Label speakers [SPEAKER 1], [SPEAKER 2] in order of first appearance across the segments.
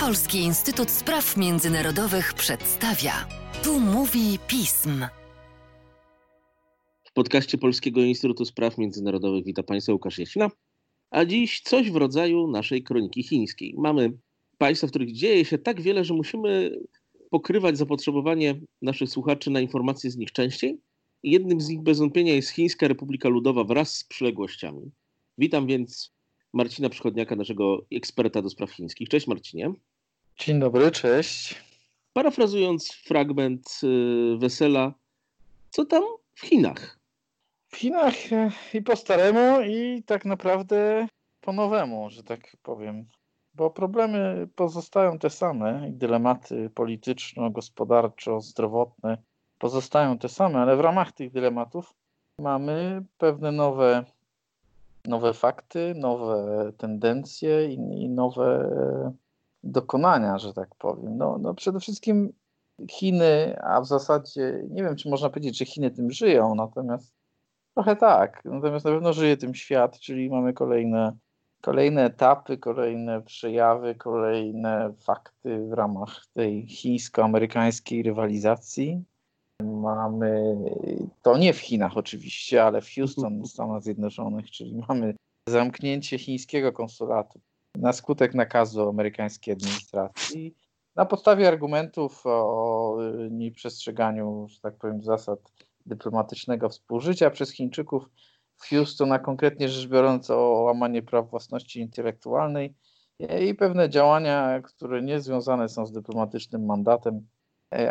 [SPEAKER 1] Polski Instytut Spraw Międzynarodowych przedstawia. Tu mówi pism.
[SPEAKER 2] W podcaście Polskiego Instytutu Spraw Międzynarodowych witam Państwa Łukasz Jasina. A dziś coś w rodzaju naszej kroniki chińskiej. Mamy państwa, w których dzieje się tak wiele, że musimy pokrywać zapotrzebowanie naszych słuchaczy na informacje z nich częściej. Jednym z nich bez wątpienia jest Chińska Republika Ludowa wraz z przyległościami. Witam więc Marcina Przychodniaka, naszego eksperta do spraw chińskich. Cześć Marcinie.
[SPEAKER 3] Dzień dobry, cześć.
[SPEAKER 2] Parafrazując fragment y, wesela, co tam w Chinach?
[SPEAKER 3] W Chinach e, i po staremu, i tak naprawdę po nowemu, że tak powiem. Bo problemy pozostają te same, i dylematy polityczno-gospodarczo-zdrowotne pozostają te same, ale w ramach tych dylematów mamy pewne nowe nowe fakty, nowe tendencje i, i nowe dokonania, że tak powiem. No, no przede wszystkim Chiny, a w zasadzie nie wiem, czy można powiedzieć, że Chiny tym żyją, natomiast trochę tak. Natomiast na pewno żyje tym świat, czyli mamy kolejne, kolejne etapy, kolejne przejawy, kolejne fakty w ramach tej chińsko-amerykańskiej rywalizacji. Mamy to nie w Chinach oczywiście, ale w Houston, w Stanach Zjednoczonych, czyli mamy zamknięcie chińskiego konsulatu na skutek nakazu amerykańskiej administracji. Na podstawie argumentów o nieprzestrzeganiu, że tak powiem, zasad dyplomatycznego współżycia przez Chińczyków w Houston, a konkretnie rzecz biorąc o łamanie praw własności intelektualnej i pewne działania, które nie związane są z dyplomatycznym mandatem,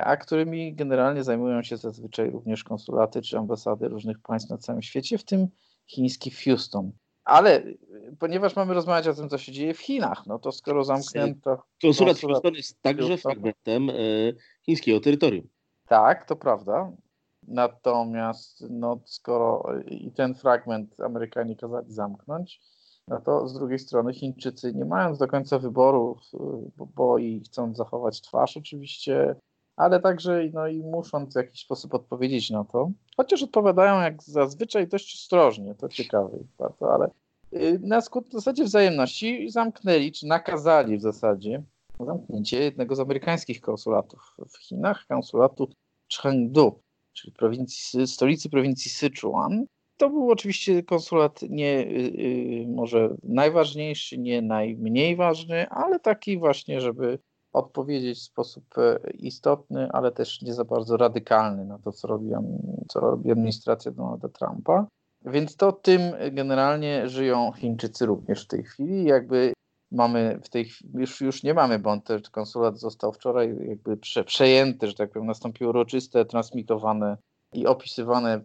[SPEAKER 3] a którymi generalnie zajmują się zazwyczaj również konsulaty czy ambasady różnych państw na całym świecie, w tym chiński Houston. Ale e, ponieważ mamy rozmawiać o tym, co się dzieje w Chinach, no to skoro zamknięto.
[SPEAKER 2] Konsulat w Houston jest także Houston, fragmentem e, chińskiego terytorium.
[SPEAKER 3] Tak, to prawda. Natomiast no, skoro i ten fragment Amerykanie kazali zamknąć, no to z drugiej strony Chińczycy, nie mając do końca wyboru, bo, bo i chcą zachować twarz oczywiście, ale także no i muszą w jakiś sposób odpowiedzieć na to. Chociaż odpowiadają jak zazwyczaj dość ostrożnie, to ciekawe bardzo, ale y, na skutek w zasadzie wzajemności zamknęli, czy nakazali w zasadzie zamknięcie jednego z amerykańskich konsulatów w Chinach, konsulatu Chengdu, czyli prowincji, stolicy prowincji Sichuan. To był oczywiście konsulat nie yy, może najważniejszy, nie najmniej ważny, ale taki właśnie, żeby odpowiedzieć w sposób e, istotny, ale też nie za bardzo radykalny na to, co robi, co robi administracja Donalda Trumpa. Więc to tym generalnie żyją Chińczycy również w tej chwili. Jakby mamy w tej chwili, już, już nie mamy, bo on też konsulat został wczoraj jakby prze, przejęty, że tak powiem, nastąpiło uroczyste, transmitowane i opisywane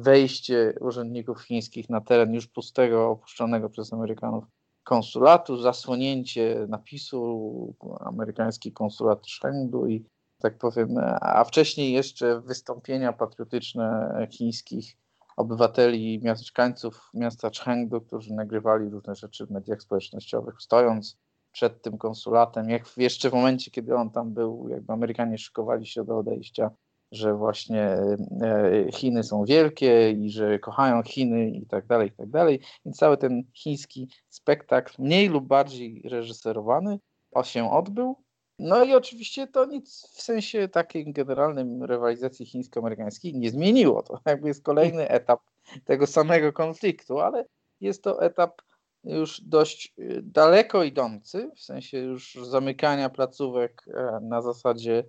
[SPEAKER 3] wejście urzędników chińskich na teren już pustego, opuszczonego przez Amerykanów konsulatu, zasłonięcie napisu amerykański konsulat Chengdu i tak powiem, a wcześniej jeszcze wystąpienia patriotyczne chińskich obywateli, mieszkańców miasta Chengdu, którzy nagrywali różne rzeczy w mediach społecznościowych, stojąc przed tym konsulatem, jak jeszcze w momencie, kiedy on tam był, jakby Amerykanie szykowali się do odejścia, że właśnie e, Chiny są wielkie i że kochają Chiny i tak dalej, i tak dalej. Więc cały ten chiński spektakl, mniej lub bardziej reżyserowany, się odbył. No i oczywiście to nic w sensie takiej generalnym rywalizacji chińsko-amerykańskiej nie zmieniło. To jakby jest kolejny etap tego samego konfliktu, ale jest to etap już dość y, daleko idący, w sensie już zamykania placówek e, na zasadzie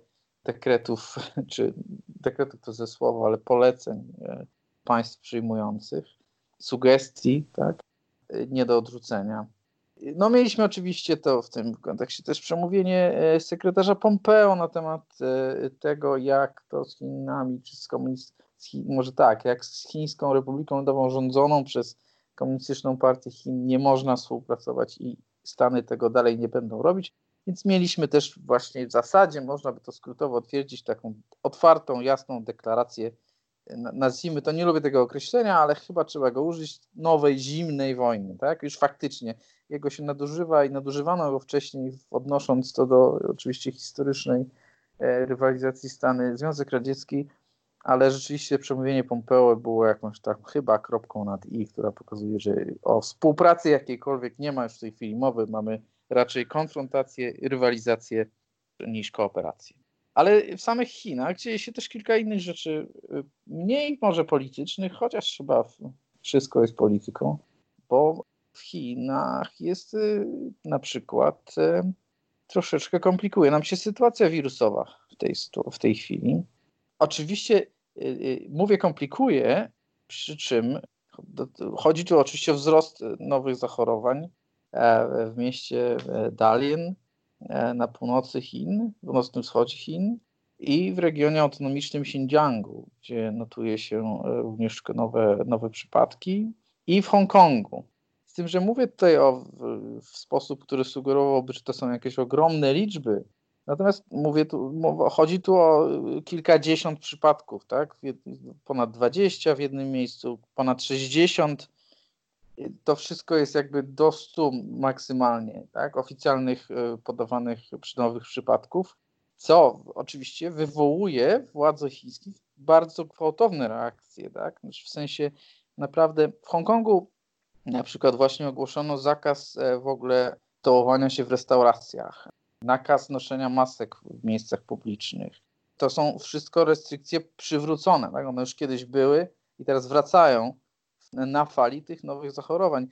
[SPEAKER 3] dekretów, czy dekretów to ze słowa, ale poleceń e, państw przyjmujących, sugestii, tak, e, nie do odrzucenia. No mieliśmy oczywiście to w tym kontekście też przemówienie e, sekretarza Pompeo na temat tego, jak to z Chinami, czy z komunistami, może tak, jak z Chińską Republiką Ludową rządzoną przez Komunistyczną Partię Chin nie można współpracować i Stany tego dalej nie będą robić. Więc mieliśmy też właśnie w zasadzie, można by to skrótowo twierdzić, taką otwartą, jasną deklarację, nazwijmy to, nie lubię tego określenia, ale chyba trzeba go użyć, nowej, zimnej wojny, tak? Już faktycznie jego się nadużywa i nadużywano go wcześniej, odnosząc to do oczywiście historycznej e, rywalizacji Stany, Związek Radziecki, ale rzeczywiście przemówienie Pompeo było jakąś tak chyba kropką nad i, która pokazuje, że o współpracy jakiejkolwiek nie ma już w tej chwili mowy, mamy raczej konfrontację, rywalizację niż kooperację. Ale w samych Chinach dzieje się też kilka innych rzeczy, y, mniej może politycznych, chociaż chyba wszystko jest polityką, bo w Chinach jest y, na przykład y, troszeczkę komplikuje nam się sytuacja wirusowa w tej, w tej chwili. Oczywiście mówię komplikuje, przy czym chodzi tu oczywiście o wzrost nowych zachorowań w mieście e, Dalian e, na północy Chin, północnym wschodzie Chin i w regionie autonomicznym Xinjiangu, gdzie notuje się również nowe, nowe przypadki i w Hongkongu. Z tym, że mówię tutaj o, w sposób, który sugerowałby, że to są jakieś ogromne liczby, Natomiast mówię tu, chodzi tu o kilkadziesiąt przypadków, tak? Ponad 20 w jednym miejscu, ponad 60. To wszystko jest jakby do 100 maksymalnie, tak? Oficjalnych e, podawanych nowych przypadków, co oczywiście wywołuje władze chińskie bardzo gwałtowne reakcje, tak? Znaczy w sensie naprawdę w Hongkongu na przykład właśnie ogłoszono zakaz e, w ogóle tołowania się w restauracjach nakaz noszenia masek w miejscach publicznych. To są wszystko restrykcje przywrócone. Tak? One już kiedyś były i teraz wracają na fali tych nowych zachorowań.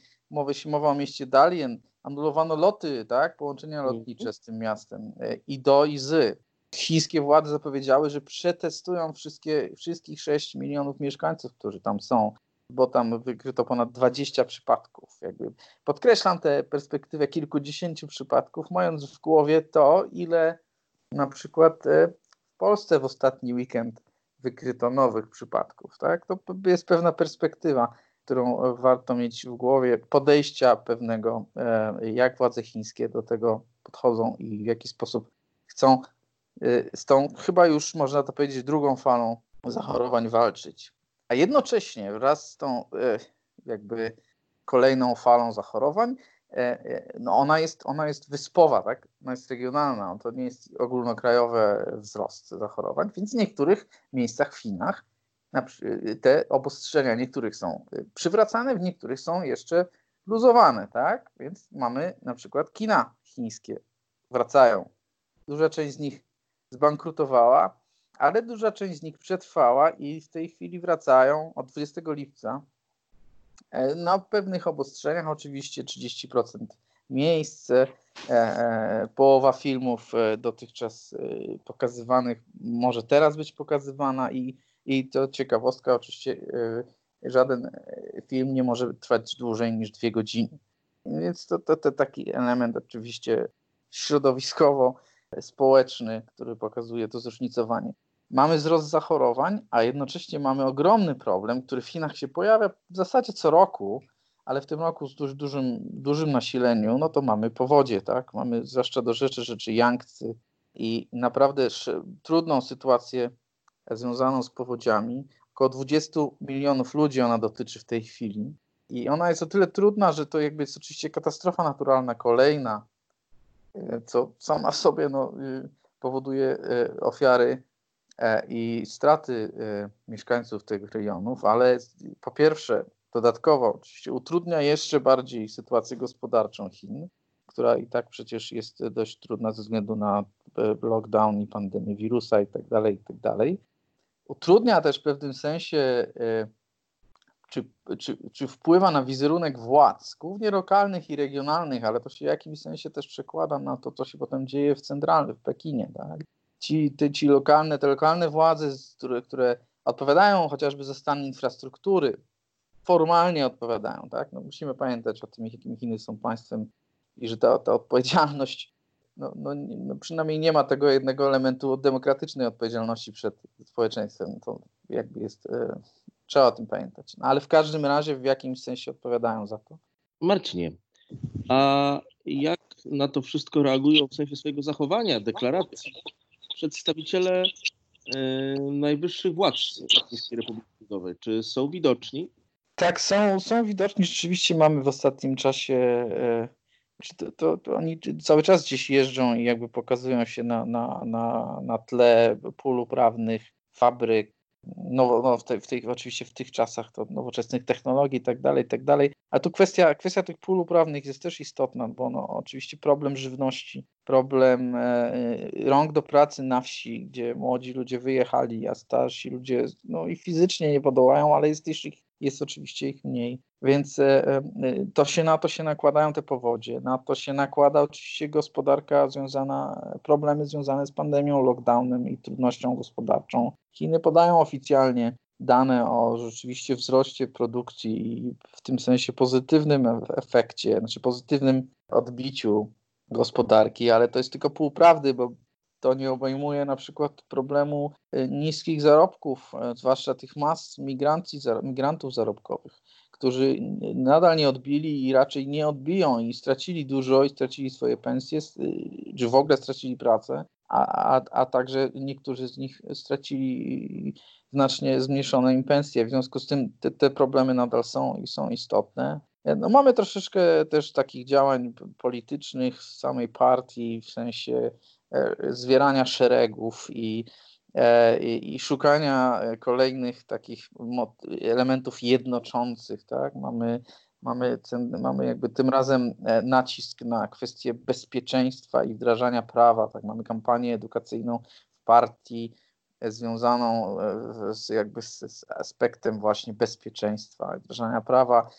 [SPEAKER 3] Się mowa o mieście Dalien. Anulowano loty, tak? połączenia mhm. lotnicze z tym miastem e, i do i z. Chińskie władze zapowiedziały, że przetestują wszystkie, wszystkich 6 milionów mieszkańców, którzy tam są bo tam wykryto ponad 20 przypadków. Jakby podkreślam tę perspektywę kilkudziesięciu przypadków, mając w głowie to, ile na przykład e, w Polsce w ostatni weekend wykryto nowych przypadków. Tak? To jest pewna perspektywa, którą warto mieć w głowie, podejścia pewnego, e, jak władze chińskie do tego podchodzą i w jaki sposób chcą e, z tą, chyba już można to powiedzieć, drugą falą zachorowań walczyć. A jednocześnie wraz z tą e, jakby kolejną falą zachorowań, e, e, no ona jest, ona jest wyspowa, tak? Ona jest regionalna, to nie jest ogólnokrajowy wzrost zachorowań, więc w niektórych miejscach w Chinach te obostrzenia niektórych są przywracane, w niektórych są jeszcze luzowane, tak? Więc mamy na przykład kina chińskie wracają. Duża część z nich zbankrutowała, ale duża część z nich przetrwała i w tej chwili wracają od 20 lipca e, na pewnych obostrzeniach, oczywiście 30% miejsc, e, e, połowa filmów dotychczas pokazywanych może teraz być pokazywana i, i to ciekawostka, oczywiście żaden film nie może trwać dłużej niż dwie godziny. Więc to, to, to taki element oczywiście środowiskowo społeczny, który pokazuje to zróżnicowanie. Mamy wzrost zachorowań, a jednocześnie mamy ogromny problem, który w Chinach się pojawia w zasadzie co roku, ale w tym roku z duż, dużym, dużym nasileniu, no to mamy powodzie, tak? Mamy zwłaszcza do rzeczy rzeczy Yangtze i naprawdę trudną sytuację związaną z powodziami. Około 20 milionów ludzi ona dotyczy w tej chwili. I ona jest o tyle trudna, że to jakby jest oczywiście katastrofa naturalna kolejna, e, co sama w sobie no, y, powoduje e, ofiary E, i straty mieszkańców tych rejonów, ale po pierwsze, dodatkowo oczywiście utrudnia jeszcze bardziej sytuację gospodarczą Chin, która i tak przecież jest dość trudna ze względu na lockdown i pandemię wirusa i tak dalej, i tak dalej. Utrudnia też w pewnym sensie, czy, czy, czy wpływa na wizerunek władz, głównie lokalnych i regionalnych, ale to się w jakimś sensie też przekłada na to, co się potem dzieje w centralnym, w Pekinie, tak? ci, te, ci lokalne, te lokalne władze, które, które odpowiadają chociażby za stan infrastruktury, formalnie odpowiadają, tak? No musimy pamiętać o tym, jakim Chiny są państwem i że ta, ta odpowiedzialność, no, no, no, przynajmniej nie ma tego jednego elementu demokratycznej odpowiedzialności przed społeczeństwem. To jakby jest, e, trzeba o tym pamiętać. No, ale w każdym razie w jakimś sensie odpowiadają za to.
[SPEAKER 2] Marcinie, a jak na to wszystko reagują w sensie swojego zachowania, deklaracji przedstawiciele e, najwyższych władz Chińskiej Republiki Ludowej? Czy są widoczni?
[SPEAKER 3] Tak, są, są widoczni. Rzeczywiście mamy w ostatnim czasie. E, to, to, to, oni cały czas gdzieś jeżdżą i jakby pokazują się na, na, na, na tle pól uprawnych, fabryk, no, no w, te, w tych, oczywiście w tych czasach to nowoczesnych technologii i tak dalej, tak dalej. A tu kwestia, kwestia tych pól uprawnych jest też istotna, bo no, oczywiście problem żywności, problem e, rąk do pracy na wsi, gdzie młodzi ludzie wyjechali, a starsi ludzie no i fizycznie nie podołają, ale jest też ich jest oczywiście ich mniej. Więc e, e, to się na to się nakładają te powodzie, na to się nakłada oczywiście gospodarka związana, problemy związane z pandemią, lockdownem i trudnością gospodarczą. Chiny podają oficjalnie dane o rzeczywiście wzroście produkcji i w tym sensie pozytywnym efekcie, znaczy pozytywnym odbiciu gospodarki, ale to jest tylko pół prawdy, bo to nie obejmuje na przykład problemu y, niskich zarobków, e, zwłaszcza tych mas migrantów zarobkowych, którzy nadal nie odbili i raczej nie odbiją i stracili dużo i stracili swoje pensje, y, czy w ogóle stracili pracę, a, a, a także niektórzy z nich stracili znacznie zmniejszone im pensje. W związku z tym te, te problemy nadal są i są istotne. E, no, mamy troszeczkę też takich działań politycznych z samej partii, w sensie zwierania szeregów i, e, i, i szukania kolejnych takich elementów jednoczących. Tak? Mamy, mamy, ten, mamy jakby tym razem e, nacisk na kwestię bezpieczeństwa i wdrażania prawa. Tak? Mamy kampanię edukacyjną w partii związaną z, jakby z, z aspektem właśnie bezpieczeństwa, wdrażania prawa.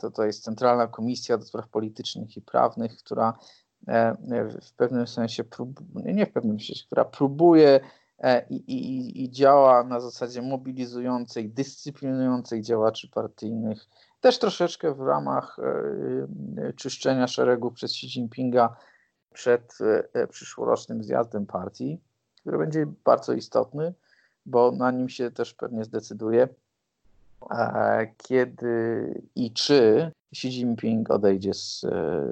[SPEAKER 3] To, to jest Centralna Komisja do Spraw Politycznych i Prawnych, która E, w pewnym sensie, nie w pewnym sensie, która próbuje e, i, i, i działa na zasadzie mobilizującej, dyscyplinującej działaczy partyjnych, też troszeczkę w ramach e, czyszczenia szeregów przez Xi Jinpinga przed przyszłorocznym zjazdem partii, który będzie bardzo istotny, bo na nim się też pewnie zdecyduje, kiedy i czy Xi Jinping odejdzie z,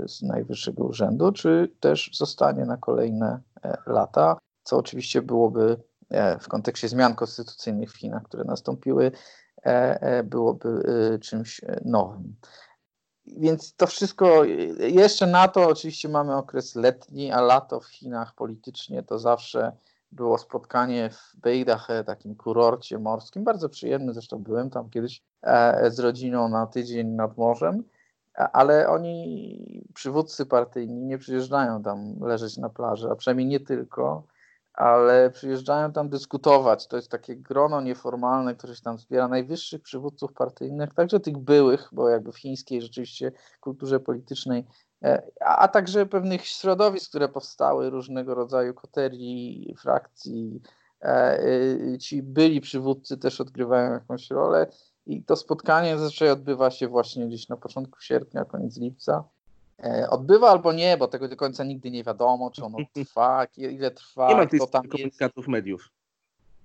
[SPEAKER 3] z najwyższego urzędu, czy też zostanie na kolejne e, lata, co oczywiście byłoby e, w kontekście zmian konstytucyjnych w Chinach, które nastąpiły, e, byłoby czymś nowym. Więc to wszystko, jeszcze na to oczywiście mamy okres letni, a lato w Chinach politycznie to zawsze było spotkanie w Beidache, takim kurorcie morskim, bardzo przyjemny, zresztą byłem tam kiedyś z rodziną na tydzień nad morzem ale oni, przywódcy partyjni, nie przyjeżdżają tam leżeć na plaży, a przynajmniej nie tylko, ale przyjeżdżają tam dyskutować. To jest takie grono nieformalne, które się tam zbiera najwyższych przywódców partyjnych, także tych byłych, bo jakby w chińskiej rzeczywiście kulturze politycznej, e, a, a także pewnych środowisk, które powstały, różnego rodzaju koterii, frakcji. E, e, ci byli przywódcy też odgrywają jakąś rolę i to spotkanie zazwyczaj odbywa się właśnie gdzieś na początku sierpnia, koniec lipca. E, odbywa albo nie, bo tego do końca nigdy nie wiadomo, czy ono trwa, ile trwa.
[SPEAKER 2] Nie ma tych komunikatów mediów.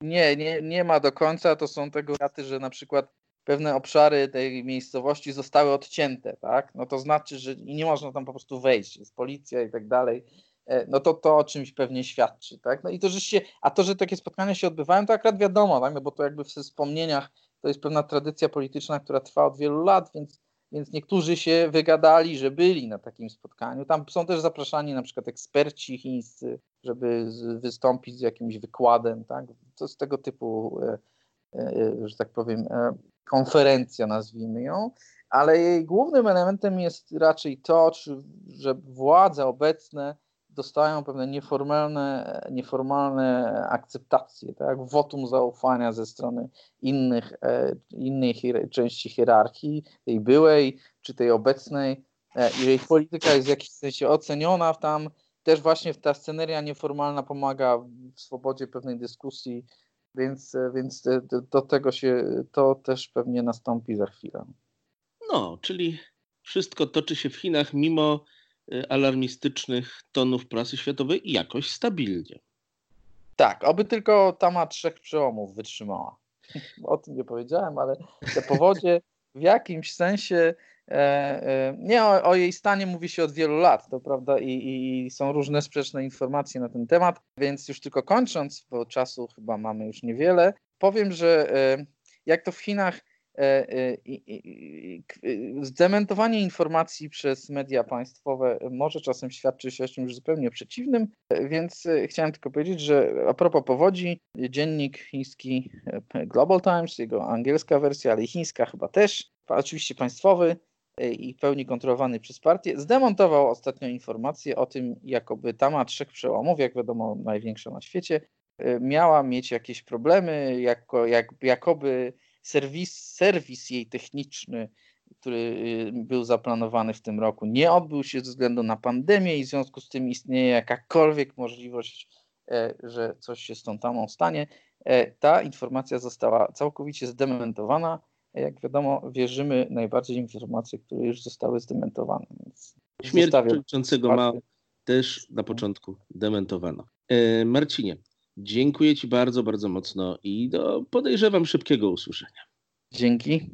[SPEAKER 3] Nie, nie, nie ma do końca. To są tego raty, że na przykład pewne obszary tej miejscowości zostały odcięte, tak? No to znaczy, że nie można tam po prostu wejść, jest policja i tak dalej. E, no to to o czymś pewnie świadczy, tak? No i to, że się, a to, że takie spotkania się odbywają, to akurat wiadomo, tak? No bo to jakby w wspomnieniach to jest pewna tradycja polityczna, która trwa od wielu lat, więc, więc niektórzy się wygadali, że byli na takim spotkaniu. Tam są też zapraszani na przykład eksperci chińscy, żeby z, wystąpić z jakimś wykładem, tak? To jest tego typu, e, e, że tak powiem, konferencja, nazwijmy ją, ale jej głównym elementem jest raczej to, czy, że władze obecne dostają pewne nieformalne, nieformalne akceptacje, tak? wotum zaufania ze strony innych, e, innej hier części hierarchii, tej byłej czy tej obecnej. E, I ich polityka jest w jakimś sensie oceniona tam, też właśnie ta sceneria nieformalna pomaga w swobodzie pewnej dyskusji, więc, e, więc do, do tego się, to też pewnie nastąpi za chwilę.
[SPEAKER 2] No, czyli wszystko toczy się w Chinach mimo Y, alarmistycznych tonów prasy światowej jakoś stabilnie.
[SPEAKER 3] Tak, oby tylko tama trzech przełomów wytrzymała. O tym nie powiedziałem, ale te powodzie w jakimś sensie e, e, nie o, o, jej stanie mówi się od wielu lat, to prawda, i, i, są różne sprzeczne informacje na ten temat, więc już tylko kończąc, bo czasu chyba mamy już niewiele, powiem, że e, jak to w Chinach Zdementowanie informacji przez media państwowe może czasem świadczyć o czymś zupełnie przeciwnym, więc chciałem tylko powiedzieć, że a propos powodzi, dziennik chiński Global Times, jego angielska wersja, ale i chińska chyba też, oczywiście państwowy, i w pełni kontrolowany przez partię, zdemontował ostatnio informację o tym, jakoby Tama Trzech Przełomów, jak wiadomo największa na świecie, e, miała mieć jakieś problemy, jako, jak, jakoby serwis, serwis jej techniczny, który y, był zaplanowany w tym roku, nie odbył się ze względu na pandemię i w związku z tym istnieje jakakolwiek możliwość, e, że coś się z tą tamą stanie. E, ta informacja została całkowicie zdementowana jak wiadomo, wierzymy najbardziej informacje, które już zostały zdementowane.
[SPEAKER 2] Śmierć przewodniczącego ma też na początku dementowano. E, Marcinie, dziękuję Ci bardzo, bardzo mocno i do podejrzewam szybkiego usłyszenia.
[SPEAKER 3] Dzięki.